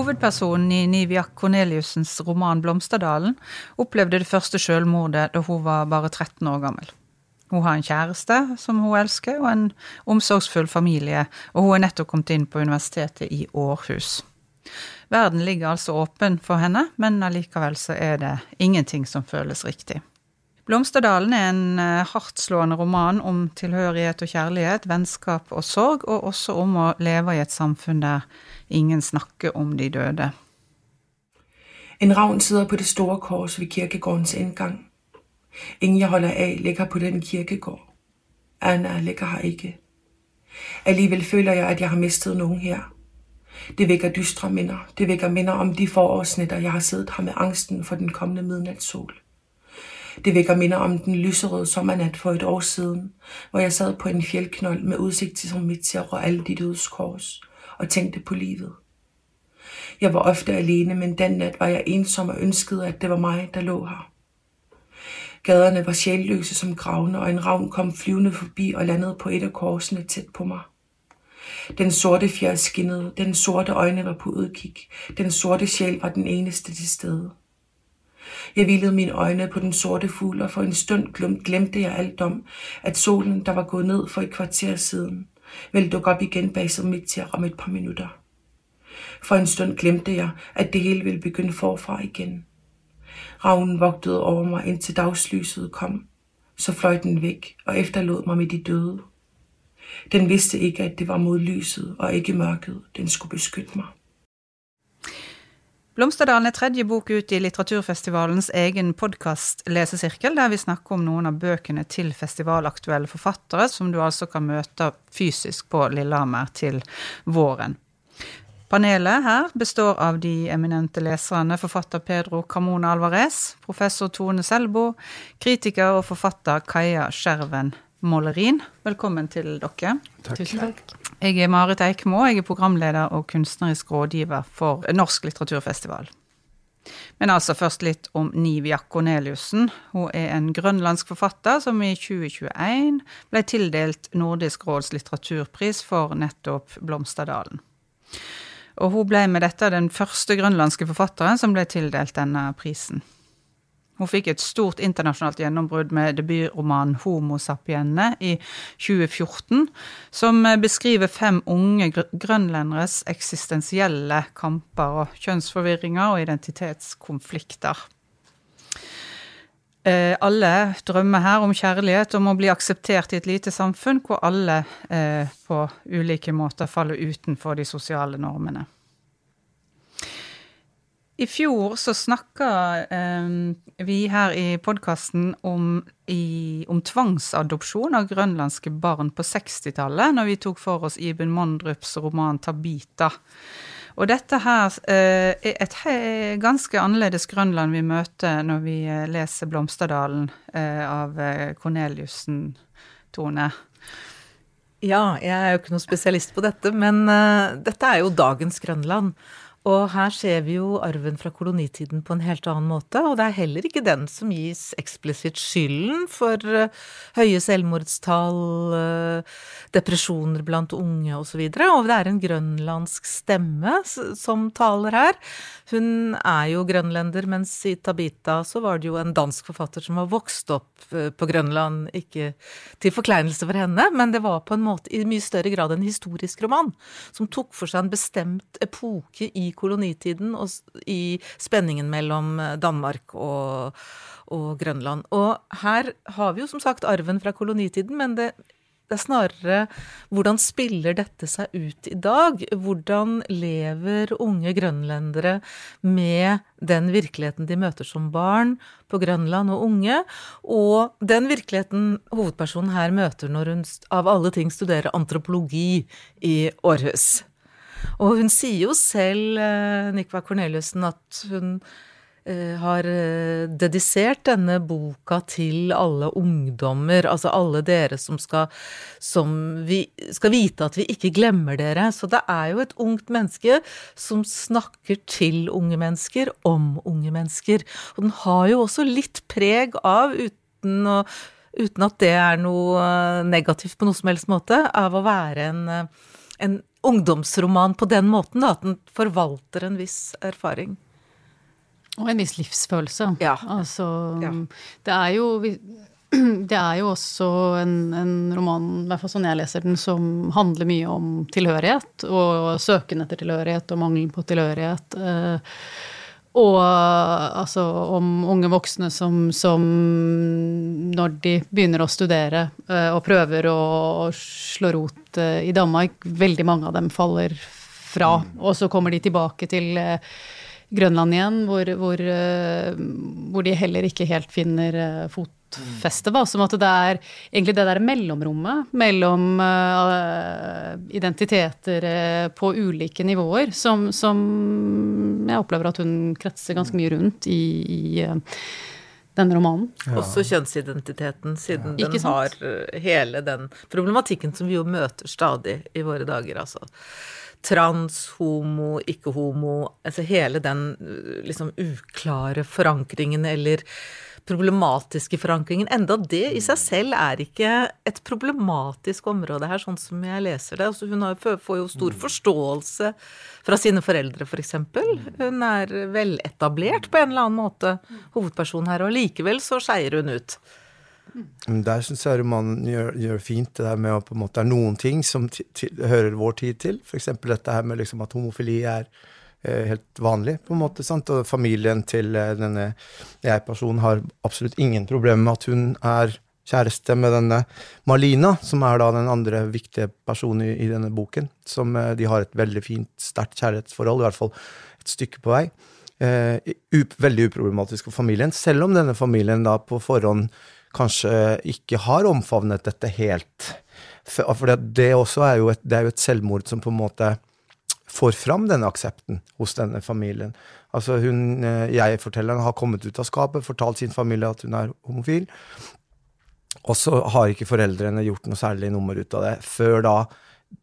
Hovedpersonen i Niviak Korneliussens roman 'Blomsterdalen' opplevde det første selvmordet da hun var bare 13 år gammel. Hun har en kjæreste som hun elsker, og en omsorgsfull familie, og hun er nettopp kommet inn på universitetet i Århus. Verden ligger altså åpen for henne, men allikevel så er det ingenting som føles riktig. Blomsterdalen er en eh, hardtslående roman om tilhørighet og kjærlighet, vennskap og sorg, og også om å leve i et samfunn der ingen snakker om de døde. En ravn sitter på det store kors ved kirkegårdens indgang. Ingen jeg holder av, ligger på den kirkegård. Anna ligger her ikke. Alligevel føler jeg at jeg har mistet noen her. Det vekker dystre minder. Det vekker minder om de forårsnetter jeg har siddet her med angsten for den kommende midnatssol. Det vækker minder om den lyserøde sommernat for et år siden, hvor jeg sad på en fjeldknold med udsigt til Somitia og alle de dødes kors og tænkte på livet. Jeg var ofte alene, men den nat var jeg ensom og ønskede, at det var meg der lå her. Gaderne var sjælløse som gravene, og en ravn kom flyvende forbi og landet på et av korsene tæt på meg. Den sorte fjer skinnede, den sorte øjne var på udkig, den sorte sjæl var den eneste til stede. Jeg hvilede mine øjne på den sorte fugl, og for en stund glemte jeg alt om, at solen, der var gået ned for et kvarter siden, ville dukke op igen bag til om et par minutter. For en stund glemte jeg, at det hele ville begynde forfra igen. Ravnen vogtede over mig, indtil dagslyset kom. Så fløj den væk og efterlod mig med de døde. Den vidste ikke, at det var mod lyset og ikke mørket, den skulle beskytte meg. Blomsterdalen er tredje bok ut i litteraturfestivalens egen podkast-lesesirkel, der vi snakker om noen av bøkene til festivalaktuelle forfattere, som du altså kan møte fysisk på Lillehammer til våren. Panelet her består av de eminente leserne forfatter Pedro Carmona Alvarez, professor Tone Selbo, kritiker og forfatter Kaja Skjerven Målerin. Velkommen til dere. Takk. Tusen takk. Jeg er Marit Eikmo, jeg er programleder og kunstnerisk rådgiver for Norsk litteraturfestival. Men altså først litt om Nivia Corneliussen. Hun er en grønlandsk forfatter som i 2021 ble tildelt Nordisk råds litteraturpris for nettopp Blomsterdalen. Og hun ble med dette den første grønlandske forfatteren som ble tildelt denne prisen. Hun fikk et stort internasjonalt gjennombrudd med debutromanen 'Homo sapienne' i 2014, som beskriver fem unge grønlenderes eksistensielle kamper og kjønnsforvirringer og identitetskonflikter. Eh, alle drømmer her om kjærlighet, om å bli akseptert i et lite samfunn hvor alle eh, på ulike måter faller utenfor de sosiale normene. I fjor så snakka eh, vi her i podkasten om, om, tvangsadopsjon av grønlandske barn på 60-tallet, når vi tok for oss Iben Mondrups roman 'Tabita'. Og dette her eh, er et he, ganske annerledes Grønland vi møter når vi eh, leser 'Blomsterdalen' eh, av Korneliussen, Tone. Ja, jeg er jo ikke noen spesialist på dette, men uh, dette er jo dagens Grønland. Og her ser vi jo arven fra kolonitiden på en helt annen måte, og det er heller ikke den som gis eksplisitt skylden for uh, høye selvmordstall, uh, depresjoner blant unge osv. Og, så og det er en grønlandsk stemme som taler her. Hun er jo grønlender, mens i Tabita så var det jo en dansk forfatter som var vokst opp uh, på Grønland, ikke til forkleinelse for henne, men det var på en måte i mye større grad en historisk roman, som tok for seg en bestemt epoke i kolonitiden og i spenningen mellom eh, Danmark og, og Grønland. Og her har vi jo som sagt arven fra kolonitiden, men det det er snarere hvordan spiller dette seg ut i dag? Hvordan lever unge grønlendere med den virkeligheten de møter som barn på Grønland og unge, og den virkeligheten hovedpersonen her møter når hun av alle ting studerer antropologi i Århus? Og hun sier jo selv, eh, Nikva Corneliussen, at hun eh, har eh, dedisert denne boka til alle ungdommer, altså alle dere som skal, som vi, skal vite at vi ikke glemmer dere. Så det er jo et ungt menneske som snakker til unge mennesker om unge mennesker. Og den har jo også litt preg av, uten, å, uten at det er noe negativt på noe som helst måte, av å være en en ungdomsroman på den måten, da, at den forvalter en viss erfaring. Og en viss livsfølelse. Ja. Altså, Ja. det er jo det er jo også en, en roman, i hvert fall sånn jeg leser den, som handler mye om tilhørighet, og søken etter tilhørighet og mangelen på tilhørighet. eh, og altså om unge voksne som, som når de begynner å studere eh, og prøver å slå rot eh, i Danmark, veldig mange av dem faller fra. Og så kommer de tilbake til eh, Grønland igjen, hvor, hvor, eh, hvor de heller ikke helt finner eh, fotfeste. Da. Som at det er egentlig det der mellomrommet mellom uh, identiteter på ulike nivåer, som, som jeg opplever at hun kretser ganske mye rundt i, i uh, denne romanen. Også kjønnsidentiteten, siden ja. den har hele den problematikken som vi jo møter stadig i våre dager, altså. Trans, homo, ikke homo, altså hele den eh, liksom uklare forankringen eller problematiske forankringen. Enda det i seg selv er ikke et problematisk område her, sånn som jeg leser det. Altså, hun har, får jo stor forståelse fra sine foreldre, f.eks. Hun er veletablert på en eller annen måte, hovedpersonen her, og likevel så skeier hun ut. Men Der syns jeg romanen gjør, gjør fint det der med å på en måte er noen ting som hører vår tid til. F.eks. dette her med liksom at homofili er eh, helt vanlig, på en måte. sant? Og familien til eh, denne jeg-personen har absolutt ingen problemer med at hun er kjæreste med denne Malina, som er da den andre viktige personen i, i denne boken. Som eh, de har et veldig fint, sterkt kjærlighetsforhold, i hvert fall et stykke på vei. Up, veldig uproblematisk for familien, selv om denne familien da på forhånd kanskje ikke har omfavnet dette helt. For, det, også er jo, et, det er jo et selvmord som på en måte får fram denne aksepten hos denne familien. Altså hun, eh, Jeg-fortelleren har kommet ut av skapet, fortalt sin familie at hun er homofil. Og så har ikke foreldrene gjort noe særlig nummer ut av det, før da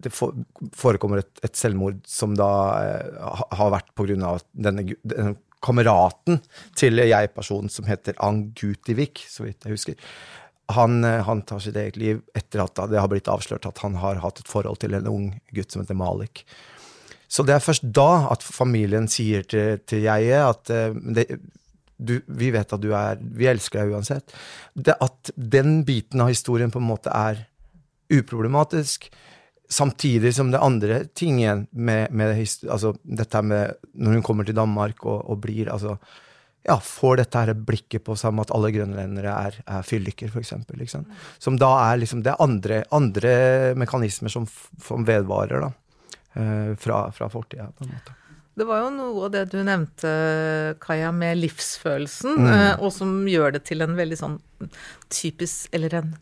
det forekommer et, et selvmord som da eh, har vært av denne, denne kameraten til jeg-personen, som heter Angutivik, så vidt jeg husker, han, eh, han tar sitt eget liv etter at det har blitt avslørt at han har hatt et forhold til en ung gutt som heter Malik. Så det er først da at familien sier til, til jeget at eh, det, du, vi vet at du er Vi elsker deg uansett. Det at den biten av historien på en måte er uproblematisk, samtidig som det andre tingen med, med altså, dette med Når hun kommer til Danmark og, og blir altså ja, får dette her blikket på samme at alle grønlendere er, er fylliker, f.eks. Liksom. Som da er liksom Det er andre, andre mekanismer som, som vedvarer, da. eh, fra, fra fortida, på en måte. Det var jo noe av det du nevnte, Kaja, med livsfølelsen, mm. og som gjør det til en veldig sånn typisk Eller en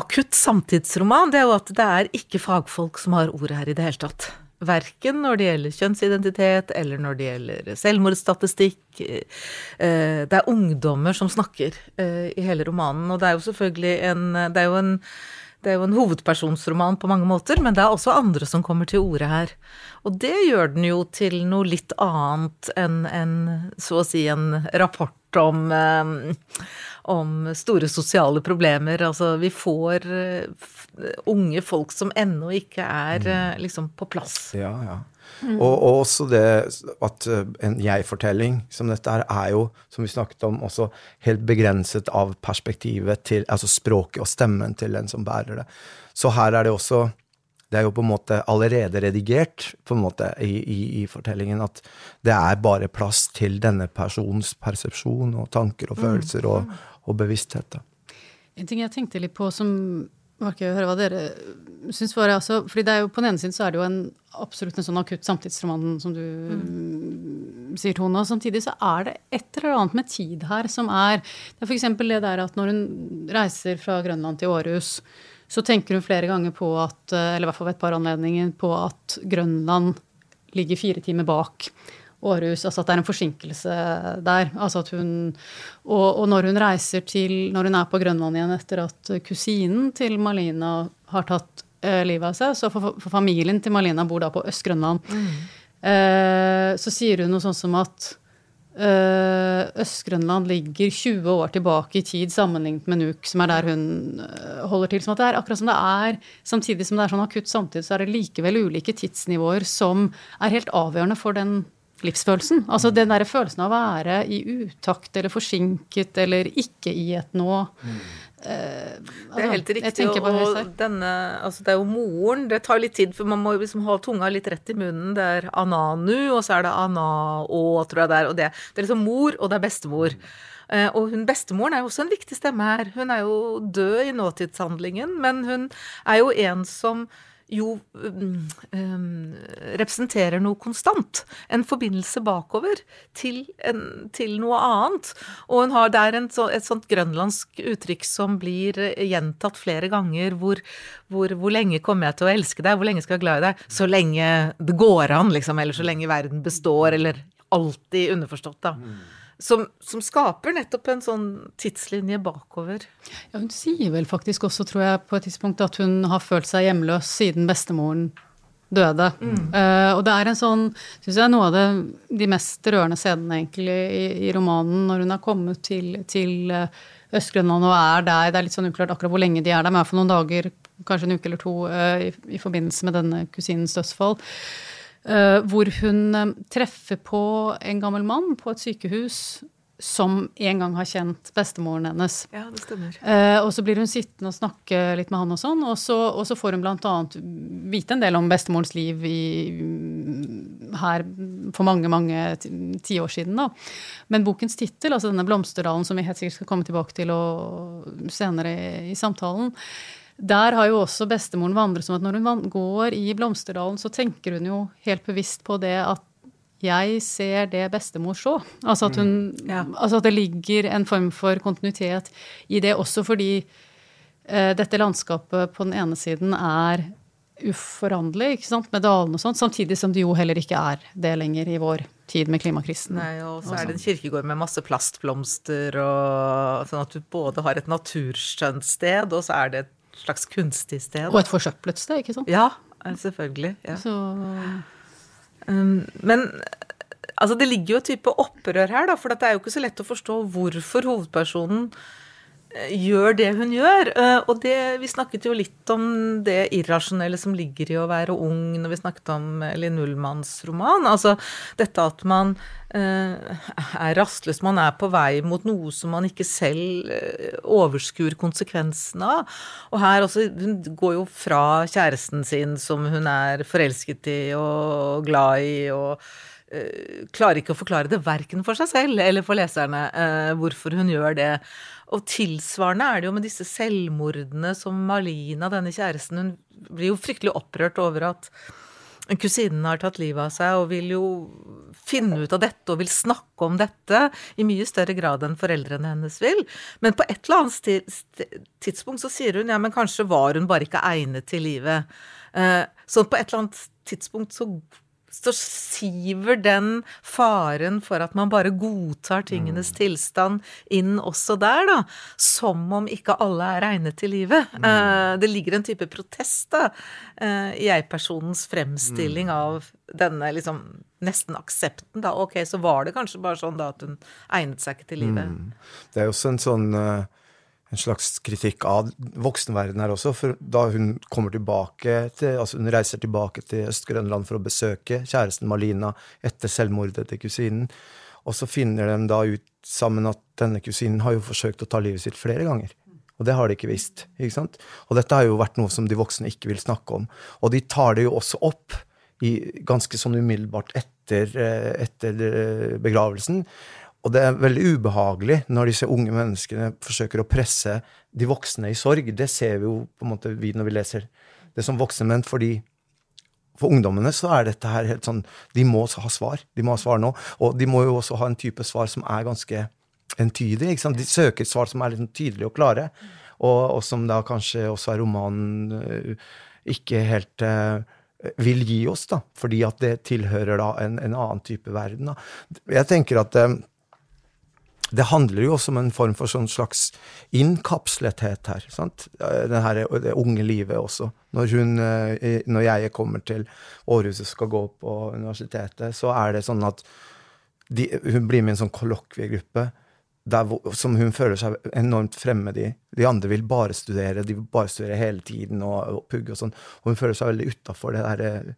akutt samtidsroman. Det er jo at det er ikke fagfolk som har ordet her i det hele tatt. Verken når det gjelder kjønnsidentitet, eller når det gjelder selvmordsstatistikk. Eh, Det er ungdommer som snakker eh, i hele romanen, og det er jo selvfølgelig en Det er jo en er jo en hovedpersonsroman på mange måter, men det er også andre som kommer til orde her. Og det gjør den jo til noe litt annet enn en, så å si en rapport om, eh, om store sosiale problemer. Altså vi får eh, unge folk som ennå ikke er eh, liksom på plass. Ja, ja. Og, og også det at en jeg-fortelling som dette her, er jo, som vi snakket om, også helt begrenset av perspektivet til Altså språket og stemmen til den som bærer det. Så her er det også Det er jo på en måte allerede redigert på en måte i, i, i fortellingen at det er bare plass til denne persons persepsjon og tanker og følelser og, og bevissthet. Da. En ting jeg tenkte litt på som var ikke å høre hva dere syns var altså, fordi det er jo På den ene siden så er det jo en absolutt en sånn akutt samtidsroman, som du mm, sier, Tone. Og samtidig så er det et eller annet med tid her som er Det er f.eks. det der at når hun reiser fra Grønland til Århus, så tenker hun flere ganger på at eh, Eller i hvert fall ved et par anledninger på at Grønland ligger fire timer bak. Århus, altså at det er en forsinkelse der. Altså at hun, og, og når hun reiser til Når hun er på Grønland igjen etter at kusinen til Malina har tatt eh, livet av seg, så for, for familien til Malina bor da på Øst-Grønland, eh, så sier hun noe sånt som at Øst-Grønland ligger 20 år tilbake i tid sammenlignet med Nuuk, som er der hun eh, holder til. Som at det er akkurat som det er, Samtidig som det er sånn akutt samtidig, så er det likevel ulike tidsnivåer som er helt avgjørende for den livsfølelsen. Altså den derre følelsen av å være i utakt eller forsinket eller ikke i et nå. Mm. Eh, det er helt riktig. Og, og denne, altså det er jo moren. Det tar litt tid, for man må liksom ha tunga litt rett i munnen. Det er Ananu, og så er det Anao, tror jeg det er. Og det, det er liksom mor, og det er bestemor. Eh, og hun bestemoren er jo også en viktig stemme her. Hun er jo død i nåtidshandlingen, men hun er jo en som jo um, representerer noe konstant. En forbindelse bakover til, en, til noe annet. Og hun har der en, et sånt grønlandsk uttrykk som blir gjentatt flere ganger, hvor, hvor, hvor, lenge kommer jeg til å elske deg, hvor lenge skal jeg være glad i deg? Så lenge det går an, liksom, eller så lenge verden består, eller alltid underforstått, da. Mm. Som, som, skaper nettopp en sånn tidslinje bakover. Ja, hun sier vel faktisk også, tror jeg, på et tidspunkt at hun har følt seg hjemløs siden bestemoren døde. Mm. Uh, og det er en sånn, syns jeg, noe av det, de mest rørende scenene egentlig i, i, romanen, når hun har kommet til, til uh, Øst-Grønland og er der. Det er litt sånn uklart akkurat hvor lenge de er der, men iallfall noen dager, kanskje en uke eller to, uh, i, i, forbindelse med denne kusinens dødsfall. Eh, hvor hun eh, treffer på en gammel mann på et sykehus som en gang har kjent bestemoren hennes. Ja, det stemmer. Uh, og så blir hun sittende og snakke litt med han og sånn, og så, og så får hun bl.a. vite en del om bestemorens liv i, her for mange, mange tiår siden. da. Men bokens tittel, altså denne 'Blomsterdalen', som vi helt sikkert skal komme tilbake til senere i, i samtalen, der har jo også bestemoren vandret som at når hun går i Blomsterdalen, så tenker hun jo helt bevisst på det at jeg ser det bestemor så. Altså at, hun, mm. ja. altså at det ligger en form for kontinuitet i det, også fordi eh, dette landskapet på den ene siden er uforanderlig, ikke sant, med dalene og sånt, samtidig som det jo heller ikke er det lenger i vår tid med klimakrisen. Nei, og så er det en sånn. kirkegård med masse plastblomster, og sånn at du både har et naturskjønt sted, og så er det et slags kunstig sted. Og et forsøplet sted, ikke sant? Ja, selvfølgelig. Ja. Så... Um, men altså, det ligger jo et type opprør her, da, for det er jo ikke så lett å forstå hvorfor hovedpersonen Eh, gjør det hun gjør. Eh, og det, vi snakket jo litt om det irrasjonelle som ligger i å være ung når vi snakket om Linn Ullmanns roman. Altså dette at man eh, er rastløs, man er på vei mot noe som man ikke selv overskuer konsekvensene av. Og her også, hun går jo fra kjæresten sin som hun er forelsket i og glad i. og klarer ikke å forklare det verken for seg selv eller for leserne hvorfor hun gjør det. Og tilsvarende er det jo med disse selvmordene som Malina, denne kjæresten, hun blir jo fryktelig opprørt over at kusinen har tatt livet av seg og vil jo finne ut av dette og vil snakke om dette i mye større grad enn foreldrene hennes vil. Men på et eller annet tidspunkt så sier hun ja, men kanskje var hun bare ikke egnet til livet. Eh, så på et eller annet tidspunkt så så siver den faren for at man bare godtar tingenes mm. tilstand inn også der, da. Som om ikke alle er regnet til livet. Mm. Uh, det ligger en type protest da, uh, i jeg-personens fremstilling mm. av denne liksom nesten aksepten, da. Ok, så var det kanskje bare sånn da at hun egnet seg ikke til livet. Mm. Det er også en sånn uh en slags kritikk av voksenverdenen her også. For da hun kommer tilbake til, altså hun reiser tilbake til Øst-Grønland for å besøke kjæresten Malina etter selvmordet til kusinen, og så finner de da ut sammen at denne kusinen har jo forsøkt å ta livet sitt flere ganger. Og det har de ikke visst. ikke sant? Og dette har jo vært noe som de voksne ikke vil snakke om. Og de tar det jo også opp i, ganske sånn umiddelbart etter, eh, etter eh, begravelsen. Og det er veldig ubehagelig når disse unge menneskene forsøker å presse de voksne i sorg. Det ser vi jo på en måte vi når vi leser det som voksne menn, fordi for ungdommene så er dette her helt sånn De må ha svar. De må ha svar nå. Og de må jo også ha en type svar som er ganske entydig. ikke sant? De søker svar som er litt sånn tydelige og klare, og, og, som da kanskje også er romanen uh, ikke helt uh, vil gi oss, da, fordi at det tilhører da en, en annen type verden. Da. Jeg tenker at uh, det handler jo også om en form for sånn slags innkapslethet her. sant? Det, her, det unge livet også. Når, hun, eh, når jeg kommer til Århus og skal gå på universitetet, så er det sånn at de, Hun blir med i en sånn kollokviegruppe der, som hun føler seg enormt fremmed i. De andre vil bare studere, de vil bare studere hele tiden og, og pugge og sånn. Og hun føler seg veldig utafor det der eh,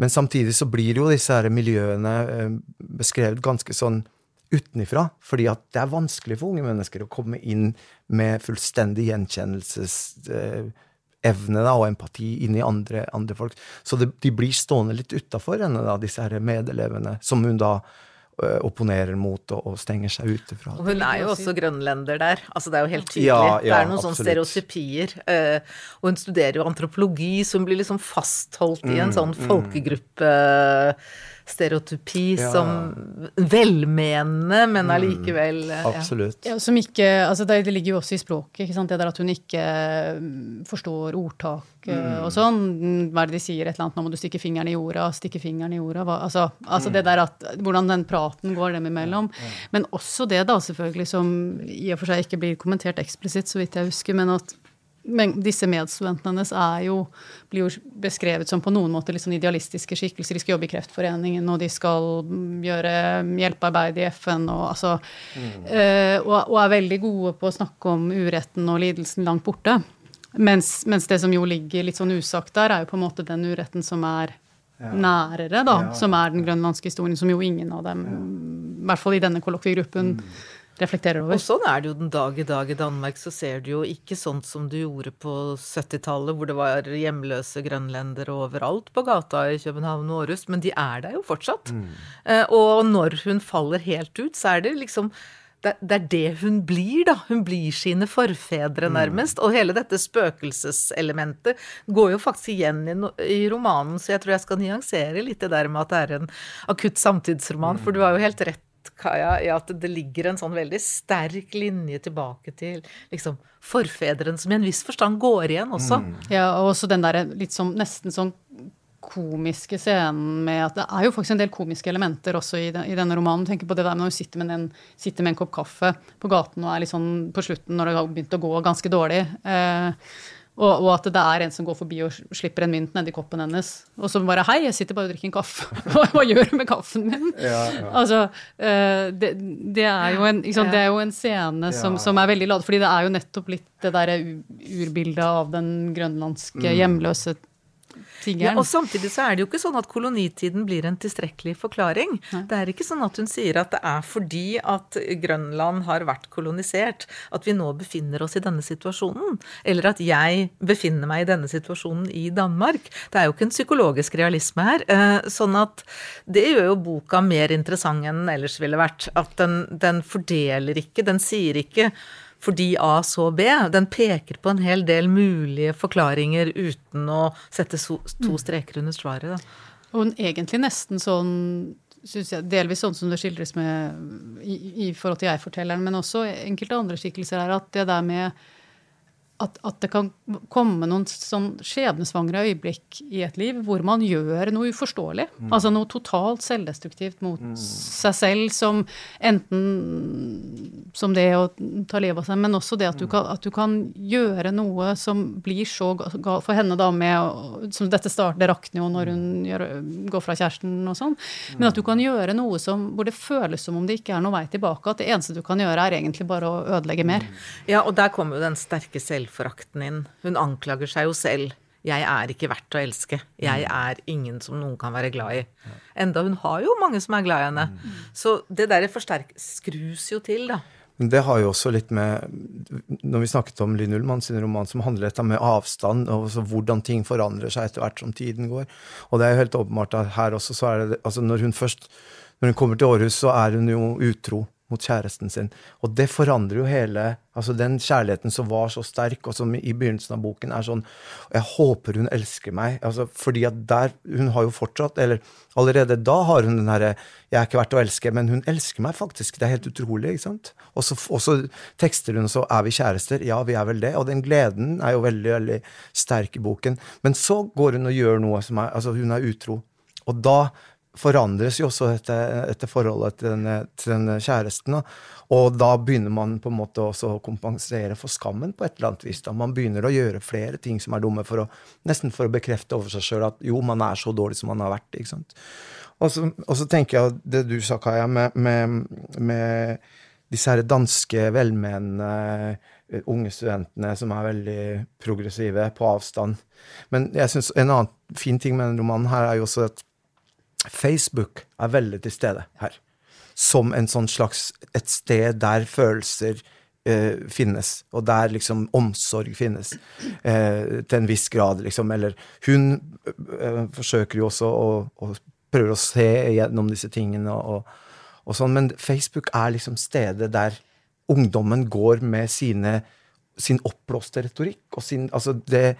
Men samtidig så blir jo disse her miljøene eh, beskrevet ganske sånn utenifra. Fordi at det er vanskelig for unge mennesker å komme inn med fullstendig gjenkjennelsesevne da, og empati inn i andre, andre folk. Så det, de blir stående litt utafor henne, da, disse her medelevene, som hun da opponerer mot og, stenger seg ute fra. Og hun er jo også grønlender der. Altså det er jo helt tydelig. Ja, det er noen sånne stereotypier. eh, og hun studerer jo antropologi, så hun blir liksom fastholdt i en sånn folkegruppestereotypi Ja. som velmenende, men allikevel mm. Absolutt. Ja, som ikke, altså det, det ligger jo også i språket, ikke sant? det der at hun ikke mm, forstår ordtak mm. og sånn. Hva er det de sier? Et eller annet 'nå må du stikke fingeren i jorda', 'stikke fingeren i jorda'. Hva, altså, altså det der at, hvordan den praten går dem imellom. Men også det da selvfølgelig som i og for seg ikke blir kommentert eksplisitt, så vidt jeg husker, men at men disse medstudentene hennes er jo, blir jo beskrevet som på noen måter litt sånn idealistiske skikkelser. De skal jobbe i Kreftforeningen, og de skal mm, gjøre hjelpearbeid i FN. Og, altså, eh, og, og er veldig gode på å snakke om uretten og lidelsen langt borte. Mens, mens det som jo ligger litt sånn usagt der, er jo på en måte den uretten som er nærere, da. Som er den grønlandske historien, som jo ingen av dem, i hvert fall i denne kollokviegruppen, reflekterer over. Og sånn er det jo den dag i dag i Danmark, så ser du jo ikke sånt som du gjorde på 70-tallet, hvor det var hjemløse grønlendere overalt på gata i København og Århus, men de er der jo fortsatt. Mm. og når hun faller helt ut, så er det liksom det, det er det hun blir, da. Hun blir sine forfedre, nærmest. Og hele dette spøkelseselementet går jo faktisk igjen i, no, i romanen, så jeg tror jeg skal nyansere litt det der med at det er en akutt samtidsroman, for du har jo helt rett. Kaja, i at det ligger en sånn veldig sterk linje tilbake til liksom forfedrene, som i en viss forstand går igjen også. Ja, og også den derre litt sånn nesten sånn komiske scenen med at det er jo faktisk en del komiske elementer også i, den, i denne romanen. Tenk på det der med når hun sitter med, en, sitter med en kopp kaffe på gaten og er litt sånn på slutten når det har begynt å gå ganske dårlig. Eh, og, og at det er en som går forbi og slipper en mynt nedi koppen hennes. Og som bare 'Hei, jeg sitter bare og drikker en kaffe'. Hva, gjør du med kaffen min? Altså, eh, det, det, er en, sant, det er jo en scene som, som er veldig ladet, fordi det er jo nettopp litt det derre urbildet av den grønlandske hjemløse Ja, og samtidig så er det jo ikke sånn at kolonitiden blir en tilstrekkelig forklaring. Det er ikke sånn at hun sier at det er fordi at Grønland har vært kolonisert at vi nå befinner oss i denne situasjonen. Eller at jeg befinner meg i denne situasjonen i Danmark. Det er jo ikke en psykologisk realisme her. eh, Sånn at det gjør jo boka mer interessant enn den ellers ville vært. At den, den fordeler ikke, den sier ikke fordi A så B. Den peker på en hel del mulige forklaringer uten å sette so to streker under svaret. Da. Og egentlig nesten sånn synes jeg, Delvis sånn som det skildres med i, i forhold til jeg-fortelleren, men også enkelte andre skikkelser, er at det der med at, at det kan komme noen sånn skjebnesvangre øyeblikk i et liv hvor man gjør noe uforståelig. Altså noe totalt selvdestruktivt mot seg selv, som enten som det å ta livet av seg, men også det at du kan, at du kan gjøre noe som blir så ga- ga- For henne, da, med som dette start, Det rakner jo når hun gjør, går fra kjæresten og sånn. Men at du kan gjøre noe som, hvor det føles som om det ikke er noen vei tilbake. At det eneste du kan gjøre, er egentlig bare å ødelegge mer. Ja, og der kommer jo den sterke selvforakten inn. Hun anklager seg jo selv. Jeg er ikke verdt å elske. Jeg er ingen som noen kan være glad i. Enda hun har jo mange som er glad i henne. Så det der forsterk skrus jo til, da. Men det har jo også litt med Når vi snakket om Linn Ullmann sin roman, som handler dette med avstand, og hvordan ting forandrer seg etter hvert som tiden går. Og det er jo helt åpenbart at her også så er det Altså når hun først Når hun kommer til Århus, så er hun jo utro mot kjæresten sin. Og det forandrer jo hele Altså den kjærligheten som var så sterk, og som i begynnelsen av boken er sånn Jeg håper hun elsker meg. Altså, fordi at der Hun har jo fortsatt Eller allerede da har hun den herre Jeg er ikke verdt å elske, men hun elsker meg faktisk. Det er helt utrolig, ikke sant? Og så, og så tekster hun, så er vi kjærester. Ja, vi er vel det. Og den gleden er jo veldig, veldig sterk i boken. Men så går hun og gjør noe som er Altså, hun er utro. Og da forandres jo også etter, etter forholdet til den, til den kjæresten. Og da begynner man på en måte også å kompensere for skammen på et eller annet vis. Da. Man begynner å gjøre flere ting som er dumme, for å, nesten for å bekrefte over seg sjøl at jo, man er så dårlig som man har vært. ikke sant? Og så, og så tenker jeg det du sa, Kaja, med, med, med disse her danske velmenende eh, unge studentene som er veldig progressive på avstand. Men jeg synes en annen fin ting med denne romanen her er jo også at Facebook er veldig til stede her. Som en sånn slags et sted der følelser eh, finnes, og der liksom omsorg finnes. Eh, til en viss grad, liksom. Eller hun eh, forsøker jo også å, å prøve å se gjennom disse tingene og, og sånn, men Facebook er liksom stedet der ungdommen går med sine, sin oppblåste retorikk og sin Altså, det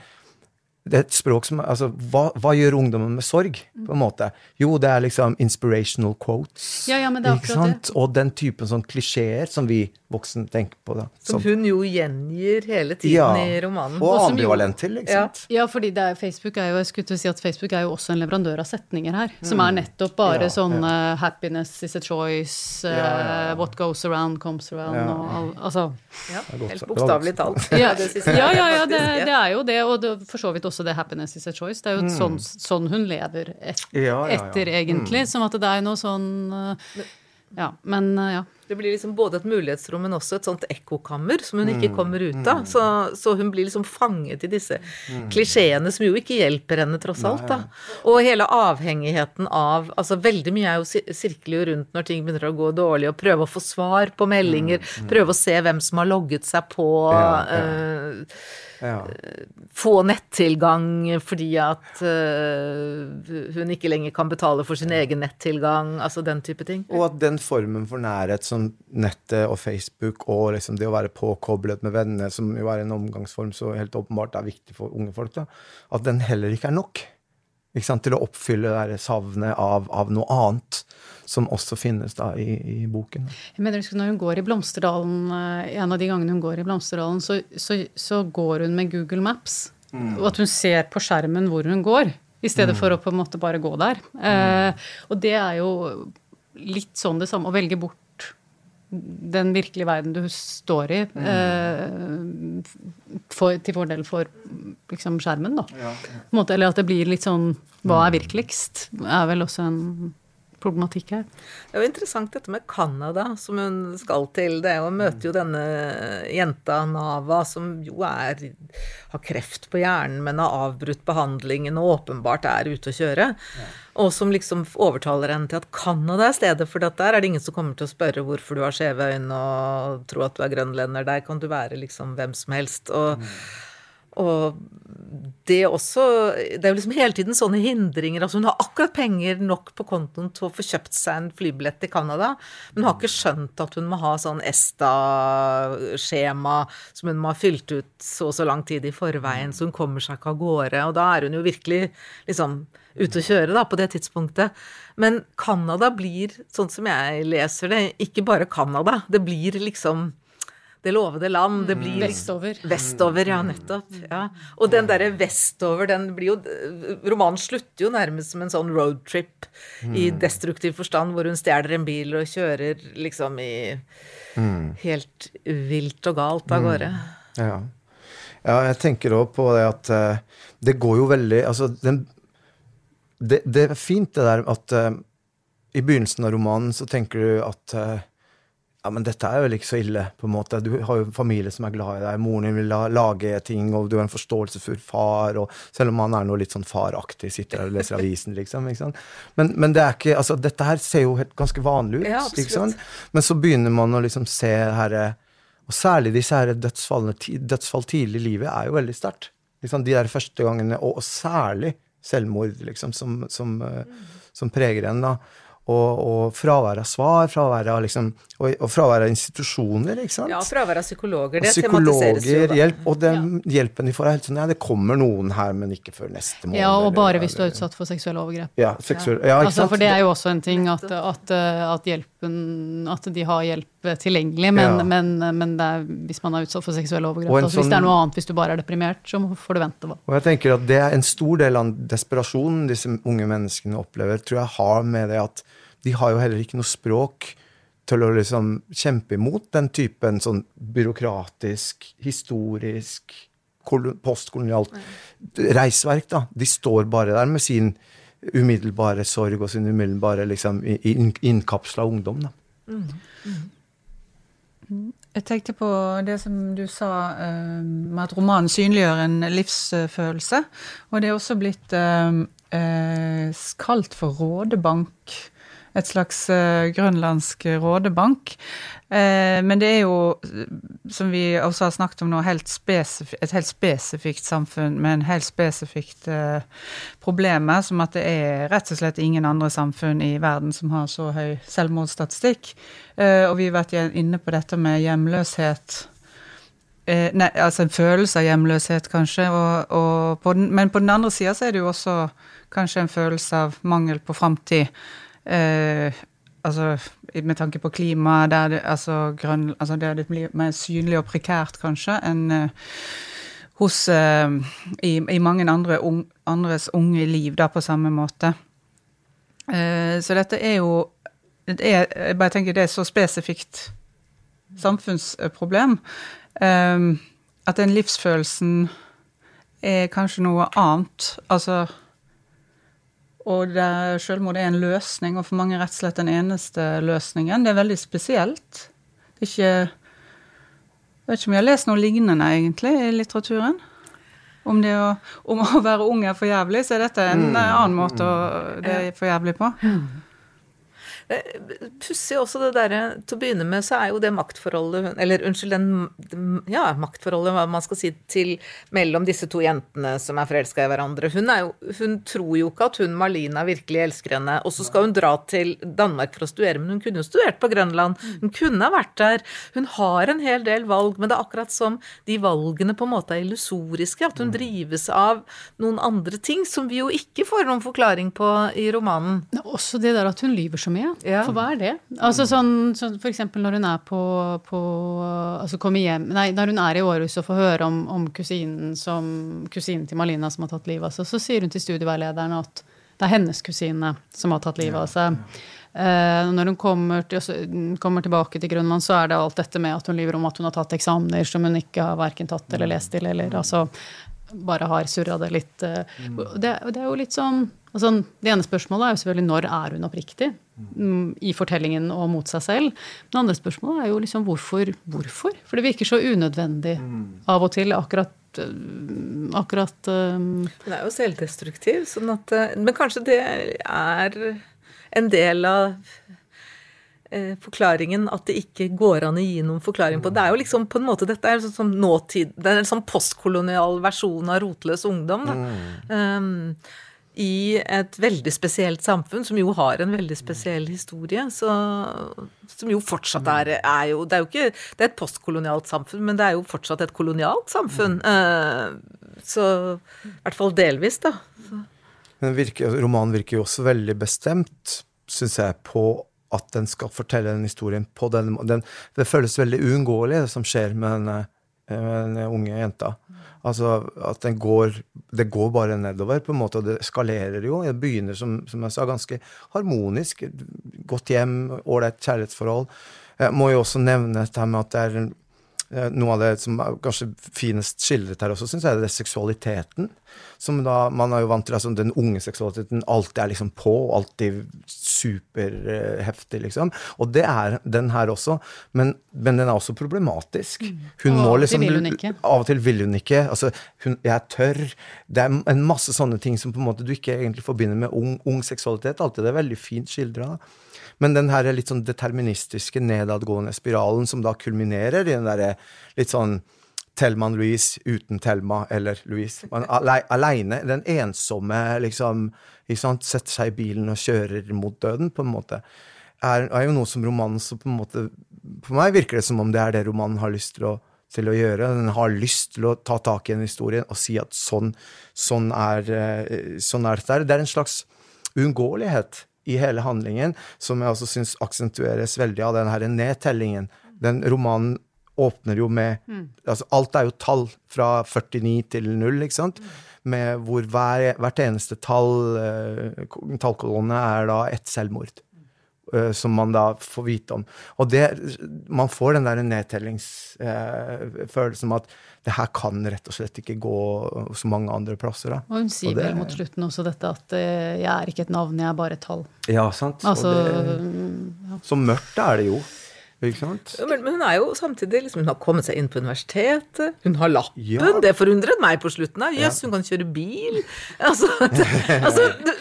det er et språk som altså, hva, hva, gjør ungdommen med sorg, på en måte? Jo, det er liksom inspirational quotes. Ja, ja, men det er. Og den typen sånn klisjeer som vi voksne tenker på. Da, som, som, hun jo gjengir hele tiden ja, i romanen. Og, og ambivalent til, ikke sant. Ja, ja fordi er, Facebook er jo jeg skulle si at Facebook er jo også en leverandør av setninger her. Mm. Som er nettopp bare ja, sånn ja. 'happiness is a choice', uh, 'what goes around comes around', og altså Helt bokstavelig talt. ja, ja, ja, det, det, er jo det. Og det, for så vidt også det 'happiness is a choice'. Det er jo mm. sånn, sånn, hun lever et, etter, egentlig. Mm. Som at det er noe sånn Ja, men ja. Det blir liksom både et mulighetsrom, men også et sånt ekkokammer som hun ikke mm. kommer ut av. Så, så, hun blir liksom fanget i disse mm. klisjeene som jo ikke hjelper henne, tross alt. da. Og hele avhengigheten av altså Veldig mye er jo sirkler jo rundt når ting begynner å gå dårlig, og prøve å få svar på meldinger, mm, prøve å se hvem som har logget seg på. Ja, ja. Uh, ja. få nettilgang fordi at uh, hun ikke lenger kan betale for sin egen nettilgang, altså den type ting. Og at den formen for nærhet som nettet og Facebook og liksom det å være påkoblet med venner, som jo er en omgangsform så helt åpenbart er viktig for unge folk, da, at den heller ikke er nok ikke sant, til å oppfylle det savnet av, av, noe annet som også finnes da i, i boken. Jeg mener, Når hun går i Blomsterdalen, eh, en av de gangene hun går i Blomsterdalen, så, så, så går hun med Google Maps. Mm. Og at hun ser på skjermen hvor hun går, i stedet mm. for å på en måte bare gå der. Mm. Eh, og det er jo litt sånn det samme, å velge bort den virkelige verden du står i, mm. eh, for, til fordel for liksom, skjermen, da. Ja, ja. Måte, eller at det blir litt sånn Hva er virkeligst? er vel også en problematikk her. Det er jo interessant dette med Canada, som hun skal til. Det er jo, Hun møter jo denne jenta Nava, som jo er, har kreft på hjernen, men har avbrutt behandlingen og åpenbart er ute å kjøre. Ja. Og som liksom overtaler henne til at Canada er stedet, for der er det ingen som kommer til å spørre hvorfor du har skjeve øyne og tro at du er grønlender. Der kan du være liksom hvem som helst. og mm. Og det også Det er jo liksom hele tiden sånne hindringer. altså Hun har akkurat penger nok på kontoen til å få kjøpt seg en flybillett til Canada, men hun har ikke skjønt at hun må ha sånn ESTA-skjema som hun må ha fylt ut så og så lang tid i forveien, så hun kommer seg ikke av gårde. Og da er hun jo virkelig liksom ute å kjøre da, på det tidspunktet. Men Canada blir, sånn som jeg leser det, ikke bare Canada. Det blir liksom det lovede land. Det blir Vestover. Vestover, ja, nettopp. Ja. Og den derre vestover, den blir jo Romanen slutter jo nærmest som en sånn roadtrip mm. i destruktiv forstand, hvor hun stjeler en bil og kjører liksom i mm. helt vilt og galt av gårde. Mm. Ja. ja. jeg tenker òg på det at uh, det går jo veldig Altså, den, det, det, er fint det der at uh, i begynnelsen av romanen så tenker du at uh, ja, men dette er vel ikke så ille, på en måte. Du har jo familie som er glad i deg, moren din vil lage ting, og du har en forståelsesfull far, og selv om han er noe litt sånn faraktig, sitter der og leser avisen, liksom. Men, men det er ikke, altså, dette her ser jo helt, ganske vanlig ut, ja, sant? Men så begynner man å liksom se herre Og særlig disse her dødsfallene, dødsfall tidlig i livet er jo veldig sterkt. Liksom, de der første gangene, og, og særlig selvmord, liksom, som, som, mm. som preger en, da og, og fravær av svar, fravær av liksom, og, og, fravær av institusjoner, ikke sant? Ja, fravær av psykologer. Det psykologer, jo. Hjelp, og den ja. hjelpen de får, er helt sånn Ja, det kommer noen her, men ikke før neste måned. Ja, og bare hvis du er utsatt for seksuelle overgrep. Ja, seksuell, ja. ikke altså. For det er jo også en ting at, at, at hjelpen At de har hjelp tilgjengelig, men, ja. men, men er, hvis man er utsatt for seksuelle overgrep altså, sånn, Hvis det er noe annet, hvis du bare er deprimert, så får du vente. Da. Og jeg tenker at det er En stor del av desperasjonen disse unge menneskene opplever, tror jeg har med det at de har jo heller ikke noe språk til å liksom kjempe imot den typen sånn byråkratisk, historisk, postkolonialt reisverk. da. De står bare der med sin umiddelbare sorg og sin umiddelbare liksom, innkapsla ungdom. Da. Mm. Mm. Jeg tenkte på det som du sa uh, med at romanen synliggjør en livsfølelse. Og det er også blitt uh, uh, kalt for rådebank et slags uh, grønlandsk rådebank. Uh, men det er jo, som vi også har snakket om nå, helt et helt spesifikt samfunn med en helt spesifikt uh, problem, som at det er rett og slett ingen andre samfunn i verden som har så høy selvmordsstatistikk. og vi har vært inne på dette med hjemløshet. Nei, altså en følelse av hjemløshet, kanskje. Og, og på den, men på den andre sida så er det jo også kanskje en følelse av mangel på framtid. Eh, altså med tanke på klima, der det, altså, grøn, altså det blir mer synlig og prekært, kanskje, enn eh, hos eh, i, i, mange andre un, andres unge liv, da, på samme måte. Eh, så dette er jo det er, Jeg bare tenker det er så spesifikt samfunnsproblem at den livsfølelsen er kanskje noe annet. Altså og det, selvmord er en løsning, og for mange rett og slett den eneste løsningen. Det er veldig spesielt. Det er ikke Jeg vet ikke om jeg har lest noe lignende, egentlig, i litteraturen. Om, det å, om å være ung er for jævlig, så er dette en mm. annen måte å det er for jævlig på. Mm. Pussig også det derre Til å begynne med så er jo det maktforholdet Eller unnskyld, den ja, maktforholdet, hva man skal si, til mellom disse to jentene som er forelska i hverandre. Hun, jo, hun, tror jo ikke at hun Marlina virkelig elsker henne, og så skal hun dra til Danmark for å studere, men hun kunne jo studert på Grønland. Hun kunne ha vært der. Hun har en hel del valg, men det er akkurat som de valgene på en måte er illusoriske. At hun drives av noen andre ting som vi jo ikke får noen forklaring på i romanen. Også det der at hun lyver så mye. Ja. For hva er det? Altså sånn, sånn for eksempel når hun er på, på Altså kommer hjem Nei, når hun er i Århus og får høre om, om kusinen, som, kusinen til Malina som har tatt livet av seg, så sier hun til studieveilederen at det er hennes kusine som har tatt livet av seg. Uh, når hun kommer, til, kommer, tilbake til Grønland, så er det alt dette med at hun lyver om at hun har tatt eksamener som hun ikke har verken tatt eller lest til, eller altså bare har surra det litt. Uh, det, det, er jo litt sånn altså, Det ene spørsmålet er jo selvfølgelig når er hun oppriktig? Mm, i fortellingen og mot seg selv. Men andre spørsmålet er jo liksom hvorfor? hvorfor? For det virker så unødvendig mm. av og til, akkurat øh, akkurat um... Den er jo selvdestruktiv, sånn at øh, Men kanskje det er en del av eh, forklaringen at det ikke går an å gi noen forklaring på. Det er jo liksom på en måte, Dette er sånn som nåtid, det er en sånn postkolonial versjon av rotløs ungdom. da. Mm. Um, i et veldig spesielt samfunn, som jo har en veldig spesiell historie. Så, som jo fortsatt er, er jo Det er jo ikke Det er et postkolonialt samfunn, men det er jo fortsatt et kolonialt samfunn. Mm. Så i hvert fall delvis, da. Men virker, romanen virker jo også veldig bestemt, syns jeg, på at den skal fortelle den historien på den måten. Det føles veldig uunngåelig, det som skjer med denne, med denne unge jenta. Altså at den går Det går bare nedover, på en måte, og det skalerer jo. Det begynner, som, som jeg sa, ganske harmonisk. Godt hjem, ålreit kjærlighetsforhold. Jeg må jo også nevne dette med at det er Eh, noe av det som er kanskje finest skildret her også, syns jeg, er det seksualiteten. Som da, Man er jo vant til altså, den unge seksualiteten. Alltid er liksom på, alltid superheftig, liksom. Og det er den her også. Men, men den er også problematisk. Mm. Hun og må liksom vil hun ikke. Av og til vil hun ikke. Altså, hun, jeg er tørr. Det er en masse sånne ting som på en måte du ikke egentlig forbinder med ung, ung seksualitet. Alltid det er veldig fint skildra. Men den her litt sånn deterministiske nedadgående spiralen som da kulminerer i den derre litt sånn Thelman Louise uten Thelma eller Louise. Aleine. Den ensomme, liksom. Setter seg i bilen og kjører mot døden, på en måte. Er, er jo noe som romanen så på en måte For meg virker det som om det er det romanen har lyst til å, til å gjøre. Den har lyst til å ta tak i en historie og si at sånn, sånn, er, eh, sånn er dette. Det er en slags uunngåelighet i hele handlingen, som jeg også syns aksentueres veldig av den her nedtellingen. Den romanen åpner jo med mm. altså Alt er jo tall fra 49 til 0, ikke sant? Med hvor hver, hvert eneste tall, uh, tallkolonne er da ett selvmord. Eh, som man da får vite om. Og det, man får den der nedtellingsfølelsen uh, at det her kan rett og slett ikke gå så mange andre plasser. Da. Og hun sier og det, vel mot slutten også dette at uh, jeg er ikke et navn, jeg er bare et tall. Ja, sant. Altså, det, ja. Så mørkt er det jo. Ja, men, men, hun er jo samtidig liksom, Hun har kommet seg inn på universitetet. Hun har lappen. Ja. Det forundret meg på slutten. Jøss, yes, hun kan kjøre bil. Altså, det, altså det,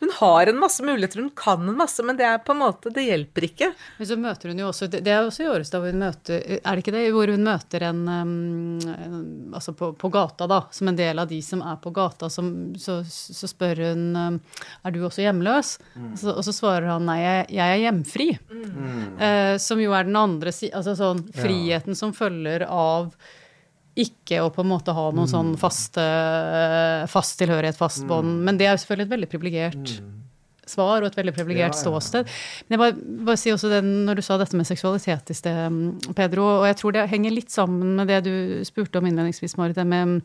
hun har en masse muligheter, hun kan en masse, men det er på en måte, det hjelper ikke. Men så møter hun jo også Det er også i Årestad hvor hun møter Er det ikke det? Hvor hun møter en en Altså på, på, gata, da. Som en del av de som er på gata, som, så, så, spør hun Er du også hjemløs? Mm. Så, og så svarer han nei, jeg, jeg er hjemfri. Mm. Eh, som jo er den andre siden Altså sånn friheten ja. som følger av ikke å på en måte ha noen mm. sånn faste, fast tilhørighet, fast mm. bånd. Men det er jo selvfølgelig et veldig privilegert mm. svar og et veldig privilegert ja, ja. ståsted. Men jeg bare, bare si også det når du sa dette med seksualitet i sted, Pedro, og jeg tror det henger litt sammen med det du spurte om innledningsvis, Marit, det med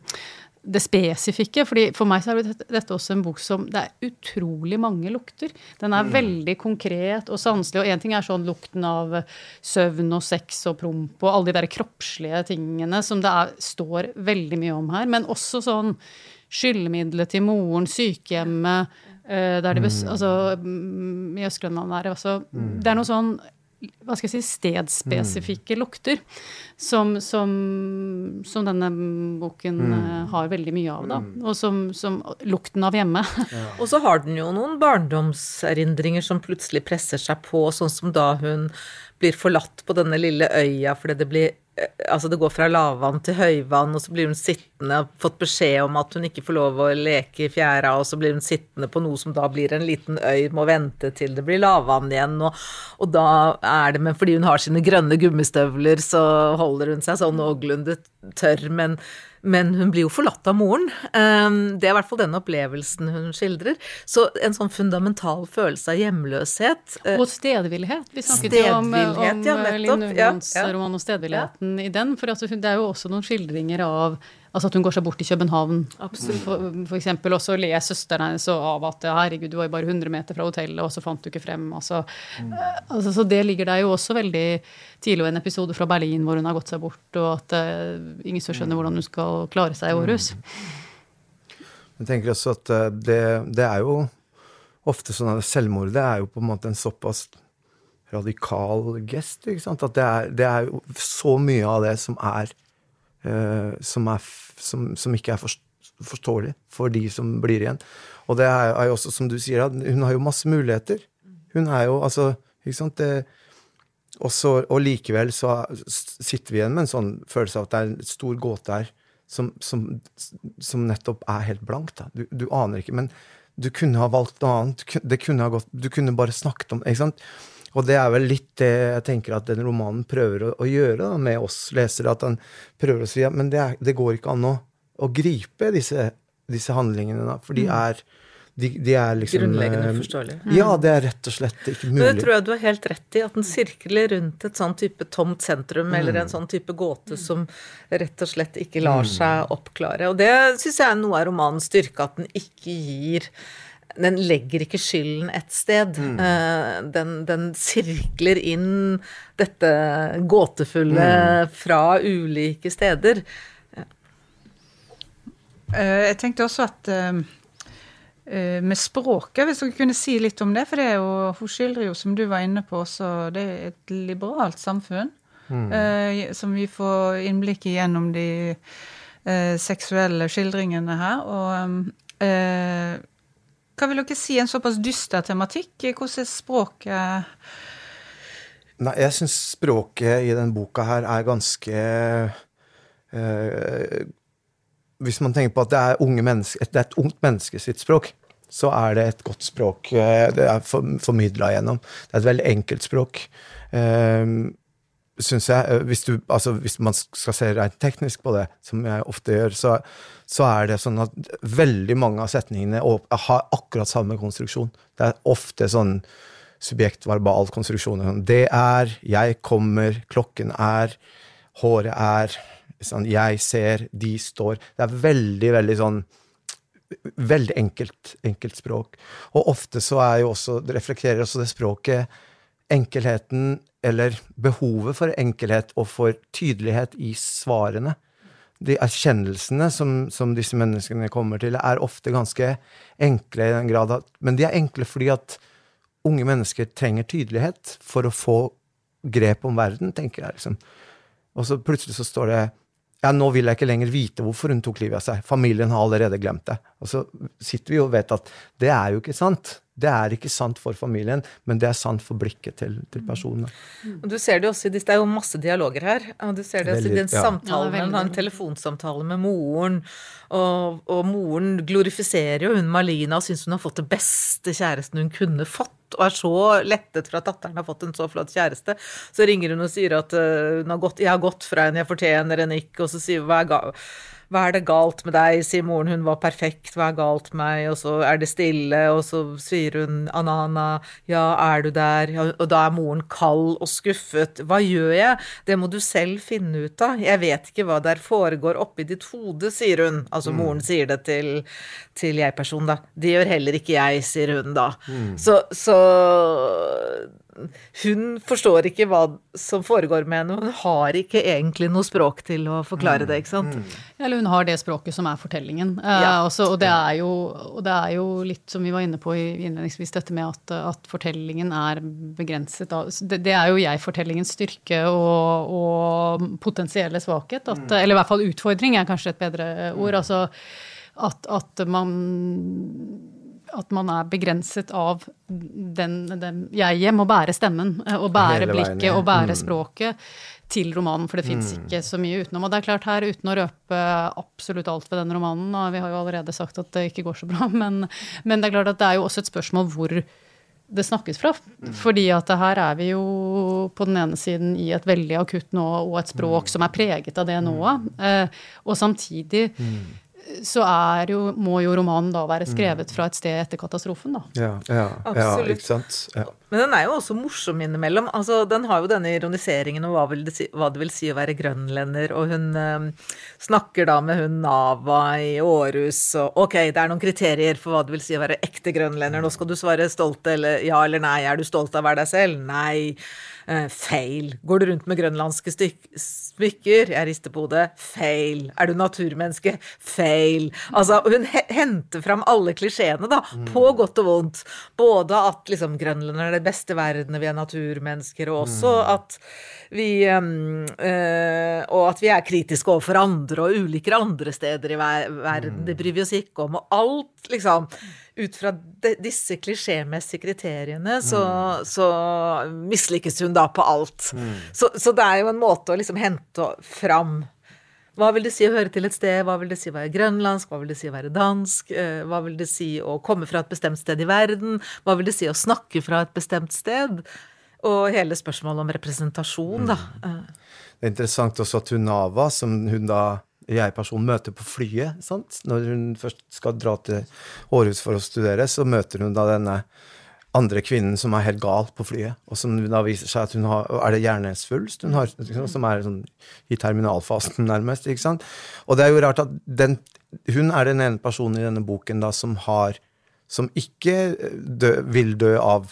det spesifikke. fordi For meg så er dette også en bok som Det er utrolig mange lukter. Den er mm. veldig konkret og sanselig. Og én ting er sånn lukten av søvn og sex og promp og alle de der kroppslige tingene som det er, står veldig mye om her. Men også sånn skyllemiddelet til moren, sykehjemmet uh, der de bes, mm. altså, mm, I Øst-Grønland er det mm. Det er noe sånn hva skal jeg si, stedspesifikke mm. lukter som, som, som, denne boken mm. uh, har veldig mye av, da. Mm. Og som, som, lukten av hjemme. Ja. og så har den jo noen barndomserindringer som plutselig presser seg på, sånn som da hun blir forlatt på denne lille øya fordi det blir Eh, altså det går fra lavvann til høyvann, og så blir hun sittende og fått beskjed om at hun ikke får lov å leke i fjæra, og så blir hun sittende på noe som da blir en liten øy, må vente til det blir lavvann igjen, og, og da er det Men fordi hun har sine grønne gummistøvler, så holder hun seg sånn noenlunde tørr, men men hun blir jo forlatt av moren. Ehm, det er i hvert fall den opplevelsen hun skildrer. Så en sånn fundamental følelse av hjemløshet. Eh, og stedvillighet. Vi snakket jo om, om ja, Linn Ullmanns ja, ja. roman og stedvilligheten i den. For altså, det er jo også noen skildringer av Altså at hun går seg bort til København. For, for eksempel også le søsteren hennes av at herregud, du var jo bare 100 meter fra hotellet, og så fant du ikke frem. Altså, mm. altså, så det ligger der jo også veldig tidlig, og en episode fra Berlin hvor hun har gått seg bort, og at uh, ingen skjønner hvordan hun skal klare seg i Århus. Mm. Jeg tenker også at eh, det, det er jo ofte sånn at selvmordet er jo på en måte en såpass radikal gest. ikke sant? At det er, det er jo så mye av det som er uh, som, er, som, som, ikke er forståelig for de som blir igjen. Og det er, jo også, som du sier, hun har jo masse muligheter. Hun er jo altså ikke sant, det, også, og likevel så sitter vi igjen med en sånn følelse av at det er en stor gåte her som, som, som nettopp er helt blankt. Da. Du, du, aner ikke. Men du kunne ha valgt noe annet. Det kunne ha gått, du kunne bare snakket om ikke sant? Og det er vel litt det jeg tenker at den romanen prøver å, å gjøre da, med oss lesere. At han prøver å si at men det, er, det går ikke an å, å gripe disse, disse, handlingene, da, for de mm. er de, de, er liksom Grunnleggende eh, forståelig. Mm. Ja, det er rett og slett ikke mulig. Det tror jeg du har helt rett i, at den sirkler rundt et sånn type tomt sentrum, mm. eller en sånn type gåte som rett og slett ikke lar mm. seg oppklare. Og det syns jeg er noe av romanens styrke, at den ikke gir den legger ikke skylden et sted. Mm. Eh, den, den, sirkler inn dette gåtefulle mm. fra ulike steder. Eh, jeg tenkte også at med språket, hvis dere kunne si litt om det. For det er jo, hun skildrer jo, som du var inne på, også det er et liberalt samfunn. Mm. Som vi får innblikk i gjennom de seksuelle skildringene her. Og hva vil dere si en såpass dyster tematikk? Hvordan er språket Nei, jeg syns språket i denne boka her er ganske eh, Hvis man tenker på at det er, menneske, det er et ungt menneske sitt språk, så er det et godt språk eh, det er formidla gjennom. Det er et veldig enkelt språk. Um, synes jeg. Eh, hvis, du, altså, hvis, man skal se rent teknisk på det, som jeg ofte gjør, så, så, er det sånn at veldig mange av setningene har akkurat samme konstruksjon. Det er ofte sånn subjekt-verbal konstruksjon. Sånn, det er, jeg kommer, klokken er, håret er, sånn, jeg ser, de står. Det er veldig, veldig sånn Veldig enkelt, enkelt språk. Og ofte så er jo også, det reflekterer også det språket enkelheten, eller behovet for enkelhet og for tydelighet i svarene. De erkjennelsene som, som disse menneskene kommer til, er ofte ganske enkle i den grad at Men de er enkle fordi at unge mennesker trenger tydelighet for å få grep om verden, tenker jeg. liksom. Og så plutselig så står det ja, nå vil jeg ikke lenger vite hvorfor hun tok livet av seg. Familien har allerede glemt det. Og så sitter vi og vet at det er jo ikke sant. Det er ikke sant for familien, men det er sant for blikket til, til personene. Og du ser Det også, det er jo masse dialoger her. og du ser det også i den ja. samtalen, Ja, det er Han har en telefonsamtale med moren, og, og moren glorifiserer jo hun Malina og syns hun har fått det beste kjæresten hun kunne fått, og er så lettet for at datteren har fått en så flott kjæreste. Så ringer hun og sier at øh, hun har gått, 'jeg har gått fra en, jeg fortjener en ikke', og så sier hun hva er, hva er det galt med deg, sier moren, hun var perfekt, hva er galt med meg, og så er det stille, og så sier hun Anana, ja, er du der, ja, og da er moren kald og skuffet, hva gjør jeg, det må du selv finne ut av, jeg vet ikke hva der foregår oppi ditt hode, sier hun, altså moren sier det til, til jeg-personen da, det gjør heller ikke jeg, sier hun da, så, så hun forstår ikke hva som foregår med henne, hun har ikke egentlig noe språk til å forklare det, ikke sant? Eller hun har det språket som er fortellingen. Ja. Eh, også, og, det er jo, og det er jo litt som vi var inne på i- innledningsvis, dette med at, at fortellingen er begrenset av det, det er jo jeg-fortellingens styrke og, og potensielle svakhet. At, Eller i hvert fall utfordring er kanskje et bedre ord. Altså at, at man at man er begrenset av den, den Jeg må bære stemmen eh, og bære blikket og bære Mm. språket til romanen, for det fins ikke så mye utenom. Og det er klart her, uten å røpe absolutt alt ved den romanen, og vi har jo allerede sagt at det ikke går så bra, men, men det er klart at det er jo også et spørsmål hvor det snakkes fra. Fordi at her er vi jo på den ene siden i et veldig akutt nå, og et språk som er preget av det nået. Eh, og samtidig så er jo, må jo romanen da være skrevet fra et sted etter katastrofen, da. Ja, ja, ja Absolutt. ikke sant? Ja. Men den er jo også morsom innimellom. Altså, den har jo denne ironiseringen om hva, vil det, si, hva det vil si å være grønlender, og hun eh, snakker da med hun Nava i Århus, og ok, det er noen kriterier for hva det vil si å være ekte grønlender, nå skal du svare stolt eller ja eller nei, er du stolt av å være deg selv? Nei. Eh, feil. Går du rundt med grønlandske smykker? Jeg rister på hodet. Feil. Er du naturmenneske? Feil. Altså, hun henter fram alle klisjeene, da, på godt og vondt. Både at liksom grønlenderne er det beste verden, vi er naturmennesker, og også at vi eh, Og at vi er kritiske overfor andre og ulike andre steder i ver verden. Det bryr vi oss ikke om. Og alt, liksom ut fra de, disse klisjémessige kriteriene, så, så mislykkes hun da på alt. Så, så det er jo en måte å liksom hente fram hva vil det si å høre til et sted, hva vil det si å være grønlandsk, hva vil det si å være dansk, eh, hva vil det si å komme fra et bestemt sted i verden, hva vil det si å snakke fra et bestemt sted? Og hele spørsmålet om representasjon, da. Mm. Det er interessant også at hun Nava, som hun da jeg-personen møter på flyet, sant? når hun først skal dra til Århus for å studere, så møter hun da denne andre kvinnen som er helt gal på flyet, og som da viser seg at hun har Er det hjernesvulst hun har, liksom, som er sånn i terminalfasen, nærmest? ikke sant? Og det er jo rart at den, hun er den ene personen i denne boken da som har som ikke dø, vil dø av,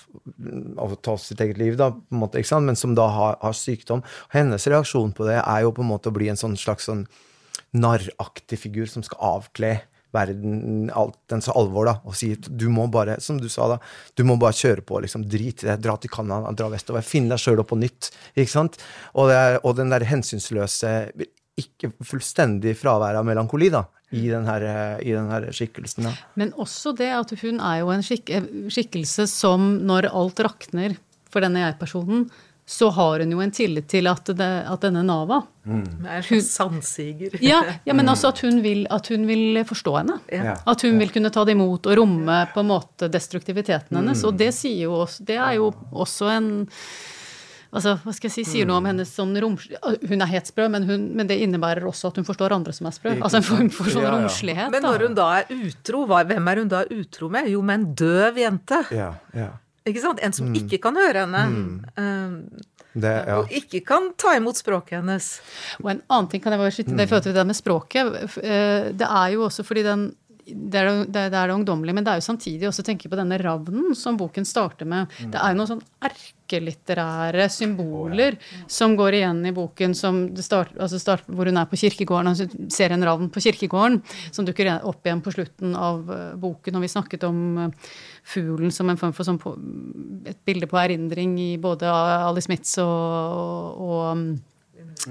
av å ta sitt eget liv, da, måte, ikke sant? men som da har, har sykdom. Hennes reaksjon på det er jo på en måte å bli en sånn slags sånn narraktig figur som skal avkle verden alt dens alvor, da, og si du må bare, som du sa da, du må bare kjøre på, liksom, drit i det, dra til Canada, dra vestover, finne deg sjøl opp på nytt, ikke sant? Og, det er, og den der hensynsløse, ikke fullstendig fravær av melankoli, da, i den her, i den her skikkelsen, Da. Men også det at hun er jo en skik skikkelse som når alt rakner for denne jeg-personen, så har hun jo en tillit til at, det, at denne Nava er en sannsiger. sandsiger. ja, ja, men altså at hun, vil, at hun vil forstå henne. Ja. At hun vil kunne ta det imot og romme på en måte destruktiviteten hennes. Og det sier jo også Det er jo også en Altså, hva skal jeg si, sier noe om hennes sånn roms... Hun er helt sprø, men, hun, men det innebærer også at hun forstår andre som er sprø. Altså en form for sånn Ja, ja. romslighet. Men når hun da er utro, hva, hvem er hun da utro med? Jo, med en døv jente. Ja, ja. Ikke sant? En som ikke kan høre henne. Um, Det, ja. Og ikke kan ta imot språket hennes. Og en annen ting kan jeg bare skyte inn, i forhold til det med språket. eh, Det er jo også fordi den det er det, det er det ungdommelige, men det er jo samtidig også tenke på denne ravnen som boken starter med. Det er jo noen sånn erkelitterære symboler som går igjen i boken, som det start, altså start, hvor hun er på kirkegården, altså ser en ravn på kirkegården, som dukker opp igjen på slutten av uh, boken. Og vi snakket om uh, fuglen som en form for sånn på, et bilde på erindring i både Ali Smiths og, og, og um,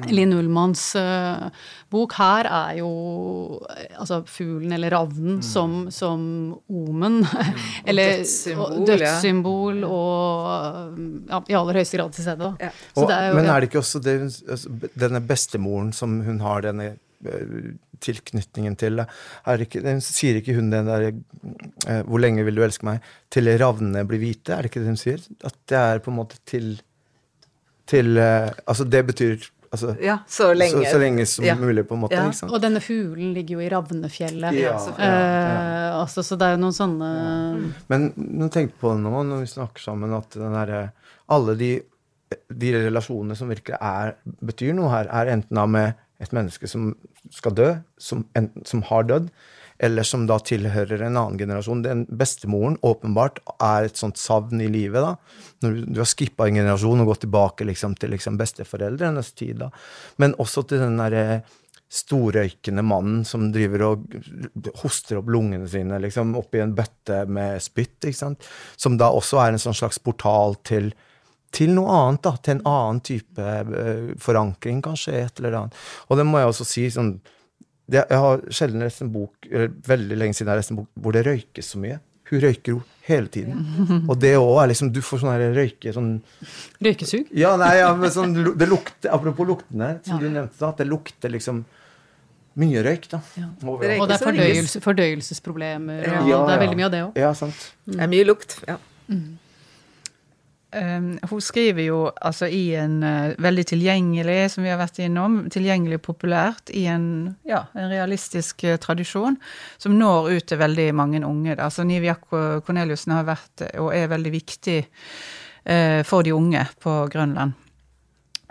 Linn Ullmanns uh, bok. Her er jo altså fuglen eller ravnen mm. som, som, omen. eller dødssymbol, dødssymbol ja. og ja, i aller høyeste grad til stede. Ja. men er det ikke også det, altså, denne bestemoren som hun har denne tilknytningen til er ikke, Sier ikke hun den der uh, 'Hvor lenge vil du elske meg?' til ravnene blir hvite? Er det ikke det hun sier? At det er på en måte til til Altså, det betyr Altså, ja, så lenge, så, så lenge som ja. mulig, på en måte. Ja. Og denne fuglen ligger jo i Ravnefjellet. Ja, eh, altså, så det er jo noen sånne Men nå tenk på det nå når vi snakker sammen, at den der, alle de, de relasjonene som virkelig er, betyr noe her, er enten da med et menneske som skal dø, som, enten, som har dødd, eller som da tilhører en annen generasjon. Den bestemoren åpenbart er et sånt savn i livet. da. Når du, du har skippa en generasjon og gått tilbake liksom, til liksom, besteforeldrenes tid. da. Men også til den derre storrøykende mannen som driver og hoster opp lungene sine liksom, oppi en bøtte med spytt. ikke sant? Som da også er en sånn slags portal til til noe annet, da, til en annen type uh, forankring, kanskje. et eller annet. Og det må jeg også si sånn, det, jeg har sjelden lest en bok eller veldig lenge siden jeg har lest en bok hvor det røykes så mye. Hun røyker jo hele tiden. Og det òg er liksom Du får sånn her røyke sånn Røykesug? Ja, nei, ja, men sånn, det lukter, Apropos luktene, som ja. du nevnte, at det lukter liksom mye røyk, da. Ja. Og det er fordøyelse, fordøyelsesproblemer, og ja, det er veldig mye av det òg. Ja, sant. Det er mye lukt. ja. Mm. Um, hun skriver jo altså i en uh, veldig tilgjengelig, som vi har vært innom, tilgjengelig populært i en, ja, en realistisk uh, tradisjon som når ut til veldig mange unge. Da. Altså Niviak Korneliussen har vært og er veldig viktig uh, for de unge på Grønland.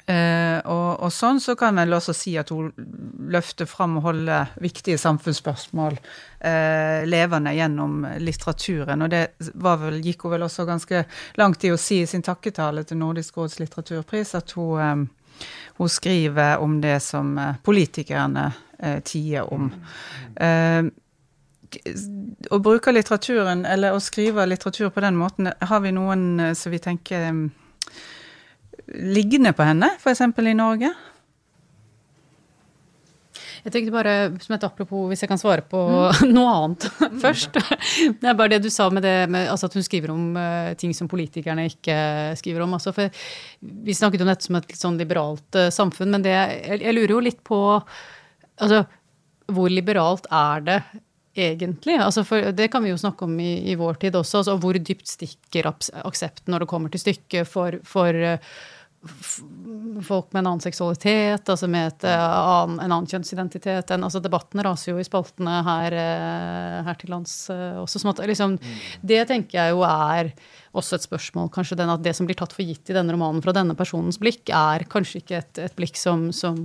Uh, og, og, sånn så kan man også si at hun løfter fram og holder viktige samfunnsspørsmål uh, levende gjennom litteraturen. Og det vel, gikk hun vel også ganske langt i å si i sin takketale til Nordisk råds litteraturpris, at hun, um, hun skriver om det som politikerne uh, tier om. å bruke litteraturen, eller å skrive litteratur på den måten, har vi noen som vi tenker um, liggende på henne, f.eks. i Norge? Jeg tenkte bare, som et apropos, hvis jeg kan svare på mm. noe annet først. Det er bare det du sa med det med, altså at hun skriver om uh, ting som politikerne ikke skriver om. Altså for, vi snakket om dette som et litt sånn liberalt uh, samfunn, men det, jeg, jeg, lurer jo litt på altså, hvor liberalt er det egentlig? Altså for, det kan vi jo snakke om i, i vår tid også. Altså hvor dypt stikker aksepten når det kommer til stykket for, for uh, folk med en annen seksualitet, altså med et, uh, en annen kjønnsidentitet En, altså Debattene raser jo i spaltene her, uh, her til lands uh, også. Sånn at, liksom, det tenker jeg jo er også et spørsmål. Kanskje den, at det som blir tatt for gitt i denne romanen fra denne personens blikk, er kanskje ikke et, et blikk som, som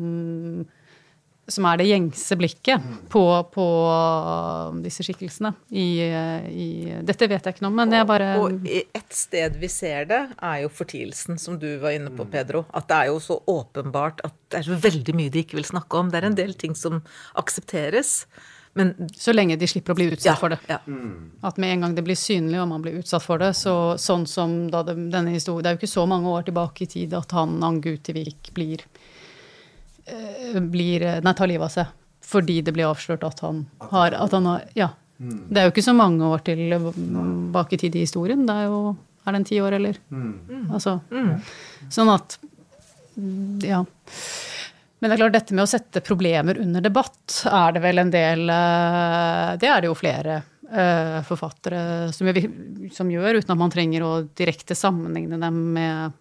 som er det gjengse blikket på, på disse skikkelsene. I, I, dette vet jeg ikke noe om, men jeg bare Og, og et sted vi ser det, er jo fortielsen, som du var inne på, Pedro. At det er jo så åpenbart at det er så veldig mye de ikke vil snakke om. Det er en del ting som aksepteres. Men, så lenge de slipper å bli utsatt ja, for det. Ja. At med en gang det blir synlig og man blir utsatt for det, så sånn som da det, denne historien Det er jo ikke så mange år tilbake i tid at han Angutivik blir Eh, blir, eh, nei, tar livet av seg fordi det blir avslørt at han har, at han har Ja. Mm. Det er jo ikke så mange år til bak i tid i historien. Det er jo Er det en ti år, eller? Mm. Altså. Mm. Sånn at Ja. Men det er klart, dette med å sette problemer under debatt er det vel en del eh, Det er det jo flere forfattere som gjør, som gjør, uten at man trenger å direkte sammenligne dem med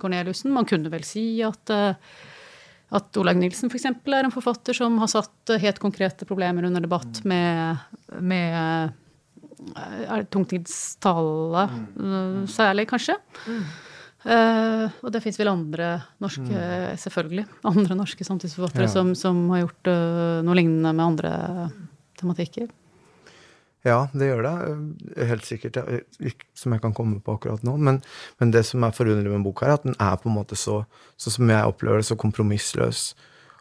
Corneliussen. Man kunne vel si at at Olaug Nilsen f.eks. er en forfatter som har satt helt konkrete problemer under debatt mm. med, med eh, tungtidstale, mm. særlig, kanskje. Mm. Uh, og det fins vel andre norske, mm. selvfølgelig, andre norske samtidsforfattere ja. som, som, har gjort uh, noe lignende med andre tematikker. Ja, det gjør det. Helt sikkert. Ikke som jeg kan komme på akkurat nå. Men, men det som er forunderlig med boka, er at den er på en måte så, sånn som jeg opplever det, så kompromissløs.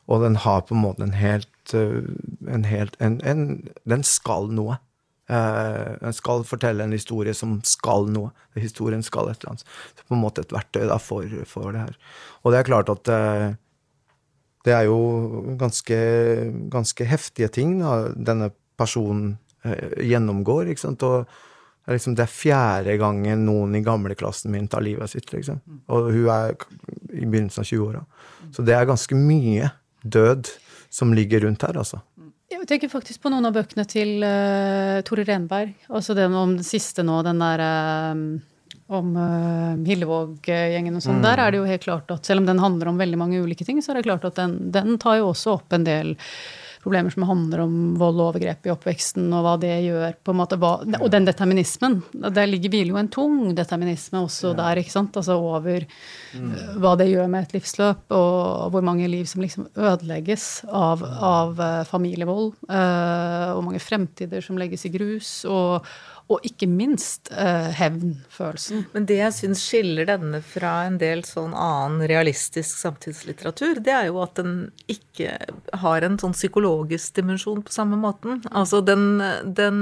Og den har på en måte en helt, eh, en helt en, en, Den skal noe. Uh, den skal fortelle en historie som skal noe. Historien skal et eller annet. Så på en måte et verktøy da, for, for det her. Og det er klart at uh, det er jo ganske, ganske heftige ting da, denne personen gjennomgår. ikke sant? Og det er, liksom, det er fjerde gangen noen i gamleklassen min tar livet av sitt. liksom. Og hun er i begynnelsen av 20-åra. Så det er ganske mye død som ligger rundt her, altså. Jeg tenker faktisk på noen av bøkene til uh, Tore Renberg. Altså den om den siste nå, den der eh, om uh, Hillevåg-gjengen og sånn. Der er det jo helt klart at selv om den handler om veldig mange ulike ting, så er det klart at den, den tar jo også opp en del problemer som handler om vold og overgrep i oppveksten, og hva det gjør på en måte, hva, Og den determinismen. Der ligger hviler jo en tung determinisme også der, ikke sant? Altså over mm. hva det gjør med et livsløp, og hvor mange liv som liksom ødelegges av, av eh, familievold. eh, og mange fremtider som legges i grus. og og ikke minst eh, hevnfølelsen. Men det jeg syns skiller denne fra en del sånn annen realistisk samtidslitteratur, det er jo at den ikke har en sånn psykologisk dimensjon på samme måten. Altså den, den,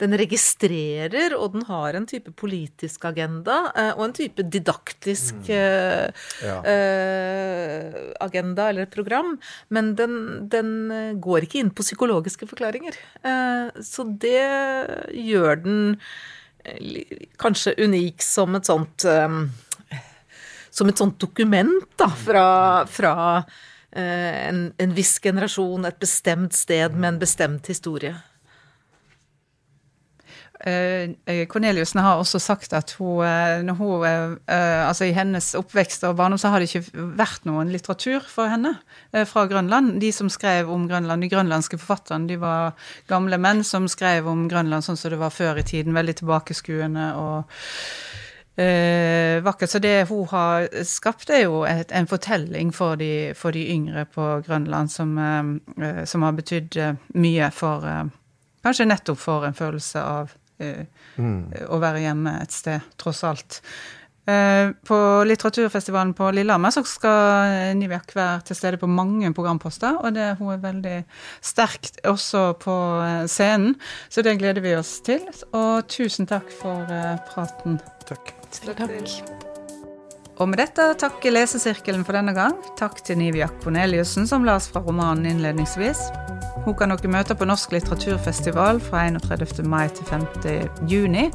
den registrerer, og den har en type politisk agenda, eh, og en type didaktisk eh, Ja. eh, agenda eller program, men den, den går ikke inn på psykologiske forklaringer. Eh, så det gjør den eh, li- kanskje unik som et sånt eh, Som et sånt dokument da, fra, fra eh, en, en viss generasjon, et bestemt sted med en bestemt historie. Eh, eh, Corneliussen har også sagt at hun, eh, hun altså i hennes oppvekst og barndom så har det ikke vært noen litteratur for henne fra Grønland. De som skrev om Grønland, de grønlandske forfatterne, de var gamle menn som skrev om Grønland sånn som det var før i tiden, veldig tilbakeskuende og eh, vakkert. Så det hun har skapt, er jo et, en fortelling for de, for de yngre på Grønland som, eh, som har betydd mye for eh, Kanskje nettopp for en følelse av eh, å være hjemme et sted, tross alt. Eh, på litteraturfestivalen på Lillehammer så skal Nivek være til stede på mange programposter, og det, hun er veldig sterkt også på eh, scenen, så det gleder vi oss til. Og tusen takk for eh, praten. Takk. Takk. Og med dette takker lesesirkelen for denne gang. Takk til Nivia Korneliussen, som las fra romanen innledningsvis. Hun kan dere møte på Norsk litteraturfestival fra 31. mai til 5. juni.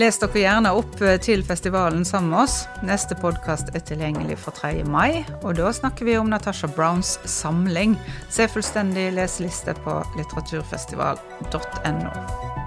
Les dere gjerne opp til festivalen sammen med oss. Neste podkast er tilgjengelig fra 3. mai, og da snakker vi om Natasha Browns samling. Se fullstendig leseliste på litteraturfestival.no.